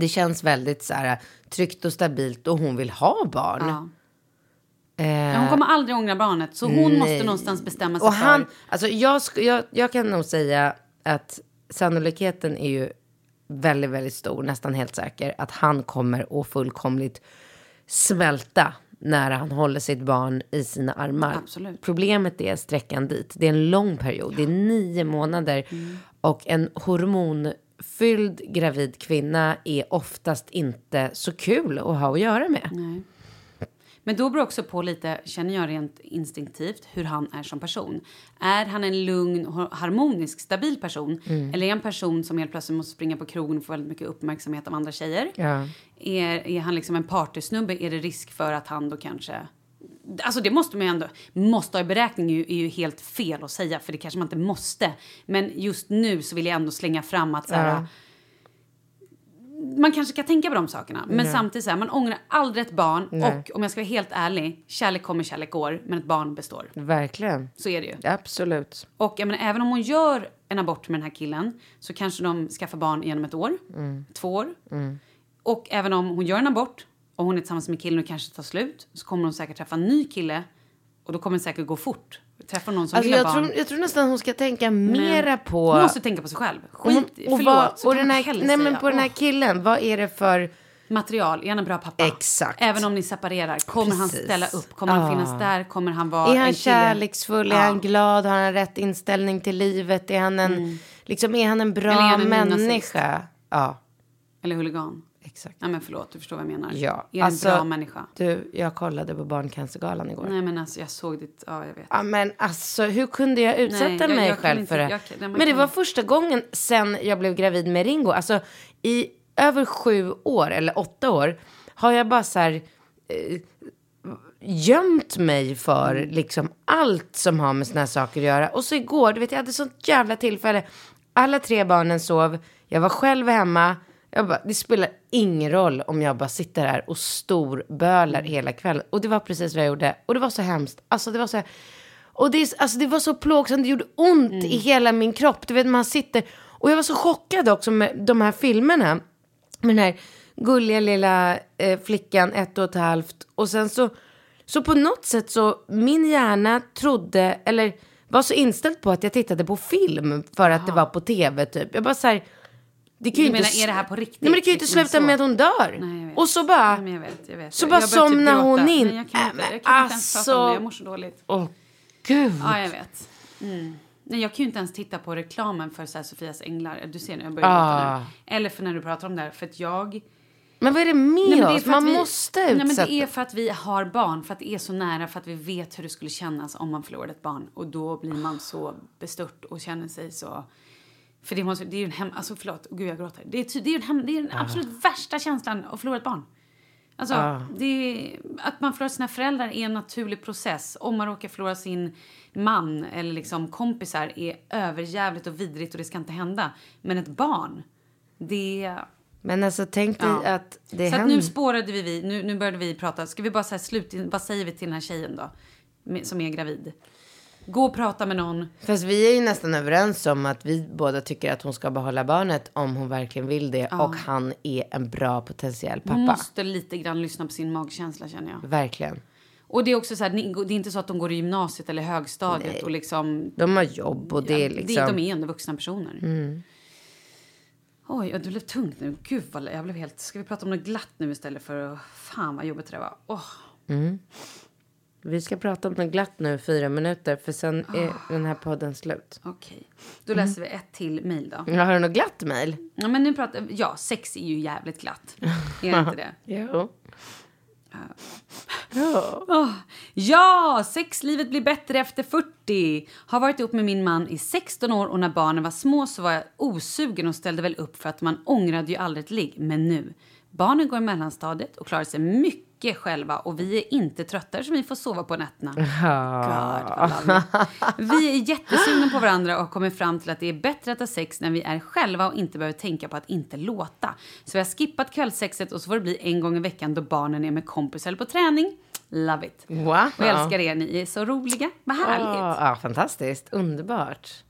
det känns väldigt så här tryggt och stabilt och hon vill ha barn. ja. Eh, hon kommer aldrig ångra barnet, så hon måste Nej. någonstans bestämma sig och han, för... alltså jag, jag, jag kan nog säga att sannolikheten är ju väldigt, väldigt stor, nästan helt säker, att han kommer att fullkomligt smälta när han håller sitt barn i sina armar. Absolut. Problemet är sträckan dit. Det är en lång period. Det är nio månader. Mm. Och en hormonfylld gravid kvinna är oftast inte så kul att ha att göra med. Nej. Men då beror också på lite, känner jag rent instinktivt, hur han är som person. Är han en lugn, har- harmonisk, stabil person? Mm. Eller är han en person som helt plötsligt måste springa på krogen och få väldigt mycket uppmärksamhet av andra tjejer? Ja. Är, är han liksom en partysnubbe? Är det risk för att han då kanske... Alltså det måste man ju ändå... Måste ha i beräkning är ju, är ju helt fel att säga, för det kanske man inte måste. Men just nu så vill jag ändå slänga fram att så här, Ja. man kanske ska tänka på de sakerna. Men samtidigt så här, man ångrar aldrig ett barn. Nej. Och om jag ska vara helt ärlig, kärlek kommer, kärlek går. Men ett barn består. Verkligen. Så är det ju. Absolut. Och jag menar, även om hon gör en abort med den här killen så kanske de skaffar barn genom ett år, två år. Och även om hon gör en abort och hon är tillsammans med killen och kanske tar slut så kommer hon säkert träffa en ny kille och då kommer det säkert gå fort. Träffa någon som Alltså jag, barn. tror, jag tror nästan hon ska tänka mera på... Hon måste tänka på sig själv. Och Skit, hon- och förlåt, vad, och den här, nej men på den här killen, vad är det för... Material, är han en bra pappa? Exakt. Även om ni separerar, kommer han Precis. ställa upp? Kommer han Ah. finnas där? Kommer han vara Är han kärleksfull? Är Ja. han glad? Har han rätt inställning till livet? Är han en, liksom, är han en bra är han människa? Ja, Eller huligan? Exakt. Nej men förlåt, du förstår vad jag menar. Ja, Är alltså- en bra människa? Du, jag kollade på Barncancergalan igår. Nej men alltså jag såg ditt, ja jag vet. Ja, men alltså, hur kunde jag utsätta Nej, jag- mig jag själv inte- för det? jag man men det kan- var första gången sen jag blev gravid med Ringo. Alltså, i över sju år, eller åtta år, har jag bara så här... Eh, gömt mig för Mm. liksom allt som har med såna här saker att göra. Och så igår, du vet, jag hade sånt jävla tillfälle. Alla tre barnen sov, jag var själv hemma. Jag bara, det spelar ingen roll om jag bara sitter här och storbölar Mm. hela kvällen. Och det var precis vad jag gjorde. Och det var så hemskt. Alltså det var så och det, alltså, det var så plågsamt, det gjorde ont Mm. i hela min kropp. Du vet, man sitter... Och jag var så chockad också med de här filmerna. Med den här gulliga lilla eh, flickan, ett och ett halvt. Och sen så, så på något sätt så, min hjärna trodde, eller var så inställd på att jag tittade på film för att det var på tv typ. Jag bara så här, det kan ju Du inte... menar, är det här på riktigt? Nej men det kan ju inte Liksom sluta så. med att hon dör. Nej, och så bara, Nej, jag vet, jag vet. så bara typ somnar gråta. hon in. Nej, jag kan inte, jag kan inte ens prata om det. alltså. Jag mår så dåligt. åh gud. Ja, jag vet. Mm. Nej, jag kan ju inte ens titta på reklamen för så Sofias änglar. Du ser nu, jag börjar Ah. nu. Eller för när du pratar om det här. För att jag... Men vad är det med Nej, det oss? Man vi, måste Nej, utsätta... men det är för att vi har barn, för att det är så nära, för att vi vet hur det skulle kännas om man förlorade ett barn. Och då blir man så bestört och känner sig så... För det, måste, det är ju en hem... Alltså förlåt, gud jag gråter. Det är, det är, en hem, det är den absolut värsta känslan att förlora ett barn. Alltså, det är, att man förlorar sina föräldrar är en naturlig process. Om man råkar förlora sin man eller liksom kompisar är överjävligt och vidrigt och det ska inte hända. Men ett barn, det... Men alltså tänk dig Ja. att det så att nu spårade vi, vi nu, nu började vi prata. Ska vi bara säga slut, vad säger vi till den här tjejen då? Som är gravid. Gå och prata med någon. Fast vi är ju nästan överens om att vi båda tycker att hon ska behålla barnet om hon verkligen vill det. Och han är en bra potentiell pappa. Måste lite grann lyssna på sin magkänsla känner jag. Verkligen. Och det är också så här, det är inte så att de går i gymnasiet eller högstadiet Nej. och liksom De har jobb och det är Ja, liksom... Mm. de är ändå vuxna personer. Oj, ja, det blev tungt nu. Gud vad jag blev helt... Ska vi prata om något glatt nu istället för att... Fan vad jobbigt det var. Åh. Vi ska prata om något glatt nu fyra minuter för sen är Ah. den här podden slut. Okej. Då Mm. läser vi ett till mejl då. Jag har du något glatt mejl? Ja, men nu pratar... Ja, sex är ju jävligt glatt. Är det inte det? Jo. Åh, Ja, sexlivet blir bättre efter 40. Har varit ihop med min man i 16 år och när barnen var små så var jag osugen och ställde väl upp för att man ångrade ju aldrig ett ligg. Men nu, barnen går i mellanstadiet och klarar sig mycket själva och vi är inte tröttare så vi får sova på nätterna. God. Vi är jättesugna på varandra och har kommit fram till att det är bättre att ha sex när vi är själva och inte behöver tänka på att inte låta. Så vi har skippat kvällssexet och så får det bli en gång i veckan då barnen är med kompisar eller på träning. Love it. Wow. Och jag älskar er, ni är så roliga. Vad härligt. Ja, ja, fantastiskt. Underbart.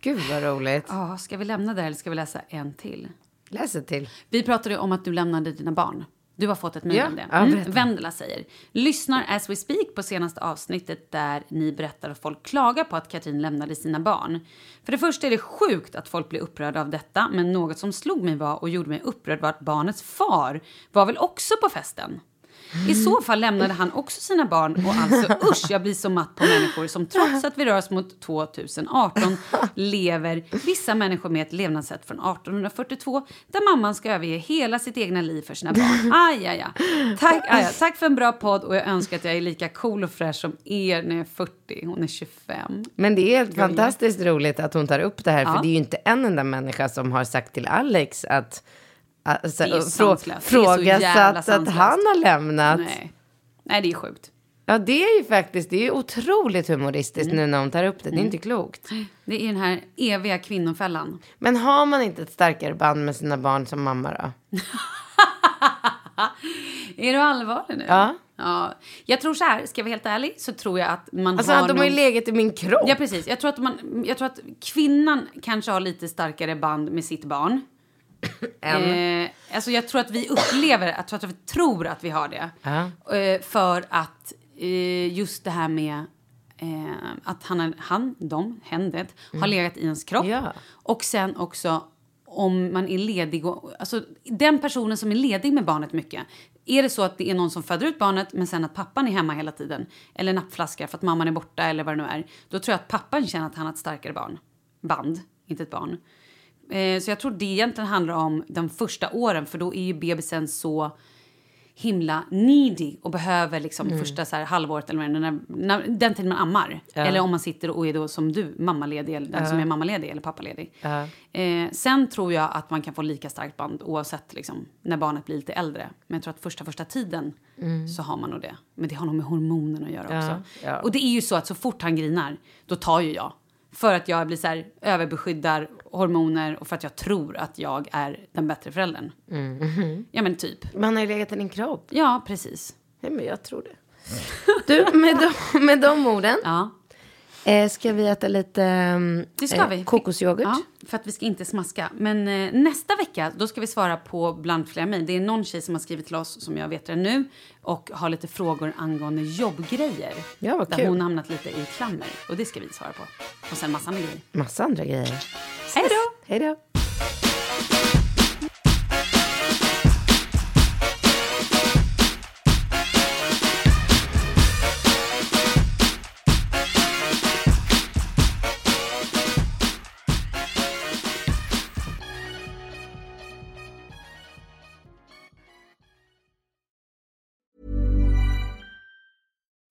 Gud vad roligt. Ja, ska vi lämna där eller ska vi läsa en till? Läs ett till. Vi pratade ju om att du lämnade dina barn. Du har fått ett mejl Ja, om det. Mm. Vendela säger, lyssnar as we speak på senaste avsnittet där ni berättar att folk klagar på att Katrin lämnade sina barn. För det första är det sjukt att folk blir upprörda av detta, men något som slog mig var och gjorde mig upprörd var att barnets far var väl också på festen. I så fall lämnade han också sina barn och alltså usch, jag blir så matt på människor som trots att vi rör oss mot 2018 lever vissa människor med ett levnadssätt från 1842 där mamman ska överge hela sitt egna liv för sina barn. Aj, aj, aj. Tack, aj, aj. Tack för en bra podd och jag önskar att jag är lika cool och fräsch som er när jag är 40. Hon är 25. Men det är helt fantastiskt roligt att hon tar upp det här. Ja. För det är ju inte en enda människa som har sagt till Alex att... Alltså, Det är frå, frågasatt att han har lämnat. Nej. Nej, det är sjukt. Ja, det är ju faktiskt det är ju otroligt humoristiskt Mm. nu när hon tar upp det. Det är inte klokt. Det är den här eviga kvinnofällan. Men har man inte ett starkare band med sina barn som mamma då? Är du allvarlig nu? Ja. ja. Jag tror så här, ska jag vara helt ärlig, så tror jag att man Alltså, har de har ju någon- legat i min kropp. Ja, precis. Jag tror, att man, jag tror att kvinnan kanske har lite starkare band med sitt barn. Eh, alltså jag tror att vi upplever, jag tror att vi tror att vi har det. Ja. Eh, för att eh, just det här med eh, att han, han, de, händet, har legat i ens kropp. Mm. Ja. Och sen också om man är ledig. Och, alltså, den personen som är ledig med barnet mycket. Är det så att det är någon som föder ut barnet men sen att pappan är hemma hela tiden. Eller nappflaska för att mamman är borta eller vad det nu är. Då tror jag att pappan känner att han har ett starkare barn. Band, inte ett barn. Eh, så jag tror det egentligen handlar om de första åren för då är ju bebisen så himla needy och behöver liksom Mm. första så här halvåret eller vad det är, när, när, den tiden man ammar. Eller om man sitter och är då som du, mammaledig eller den som är mammaledig eller pappaledig. Eh, sen tror jag att man kan få lika starkt band oavsett liksom, när barnet blir lite äldre. Men jag tror att första första tiden så har man nog det. Men det har nog med hormonerna att göra Ja, också. ja. Och det är ju så att så fort han grinar, då tar ju jag. För att jag blir så här, överbeskyddar hormoner och för att jag tror att jag är den bättre föräldern. Ja men typ. Man har ju legat i din kropp. Ja, precis. Nej, men jag tror det. Du, med de, med de orden. Ja. Eh, ska vi äta lite Det ska vi. kokosyoghurt? Ja, för att vi ska inte smaska. Men eh, nästa vecka då ska vi svara på bland flera mejl. Det är någon tjej som har skrivit till oss som jag vet det nu och har lite frågor angående jobbgrejer. Ja, vad där kul. hon hamnat lite i klammer. Och det ska vi svara på. Och sen massa andra grejer. Massa andra grejer. Hej då! Hej då!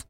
details.